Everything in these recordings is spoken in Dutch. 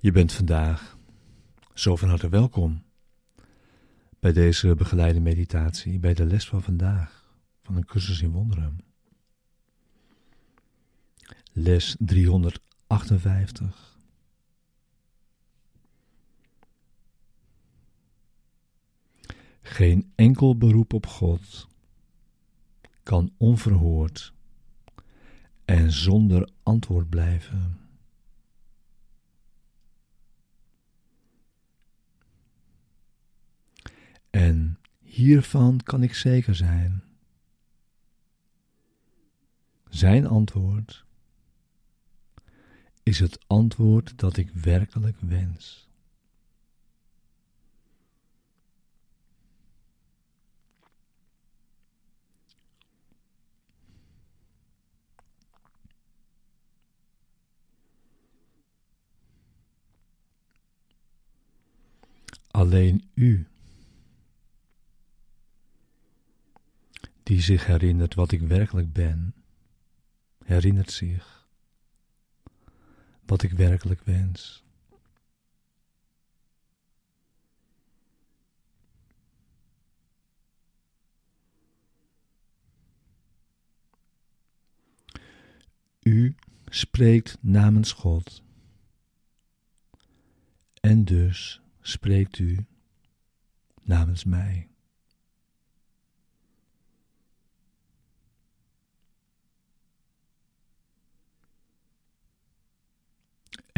Je bent vandaag zo van harte welkom bij deze begeleide meditatie, bij de les van vandaag van een cursus in wonderen. Les 358. Geen enkel beroep op God kan onverhoord en zonder antwoord blijven. En hiervan kan ik zeker zijn. Zijn antwoord is het antwoord dat ik werkelijk wens. Alleen u die zich herinnert wat ik werkelijk ben, herinnert zich wat ik werkelijk wens. U spreekt namens God. En dus spreekt u namens mij.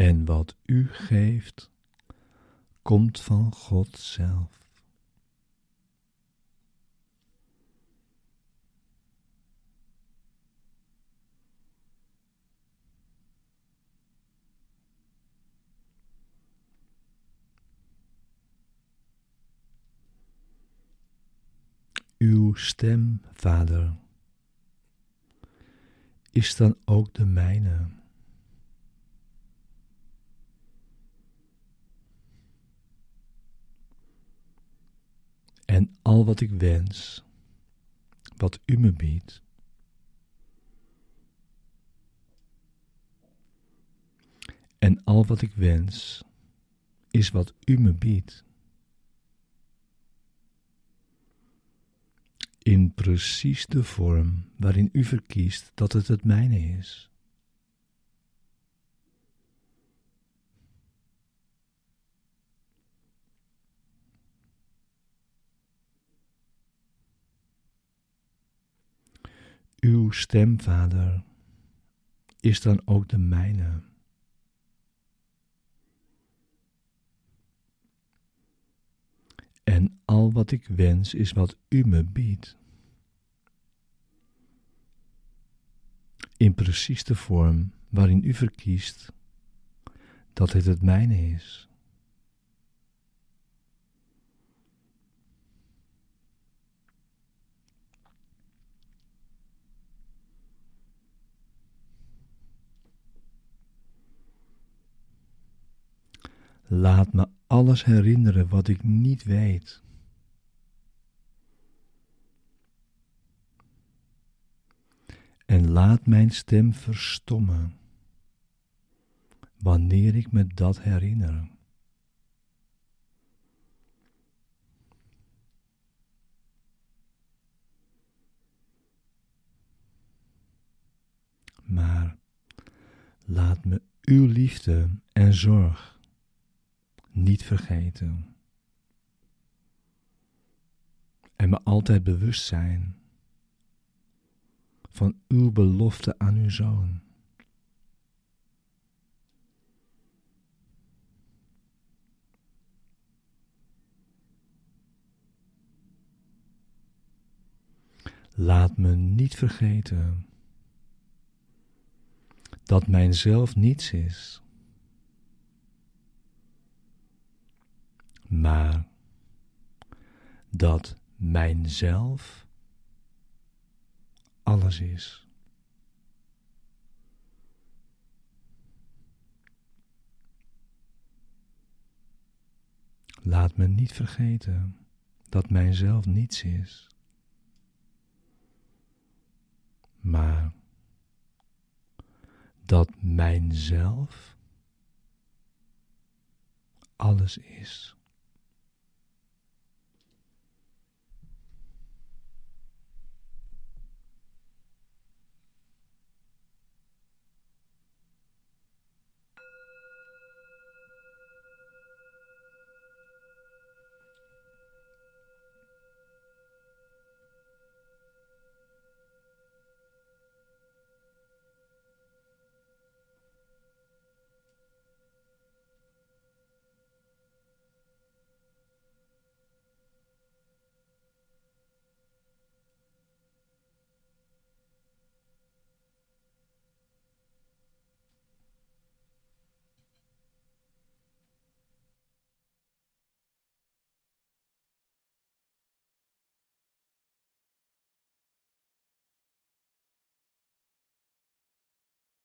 En wat u geeft, komt van God zelf. Uw stem, Vader, is dan ook de mijne. En al wat ik wens, wat u me biedt, en al wat ik wens, is wat u me biedt. In precies de vorm waarin u verkiest dat het het mijne is. Uw stem, Vader, is dan ook de mijne. En al wat ik wens is wat U me biedt. In precies de vorm waarin U verkiest dat het het mijne is. Laat me alles herinneren wat ik niet weet. En laat mijn stem verstommen wanneer ik me dat herinner. Maar laat me uw liefde en zorg niet vergeten. En me altijd bewust zijn van uw belofte aan uw zoon. Laat me niet vergeten dat mijn zelf niets is. Maar dat mijn zelf alles is. Laat me niet vergeten dat mijn zelf niets is, maar dat mijn zelf alles is.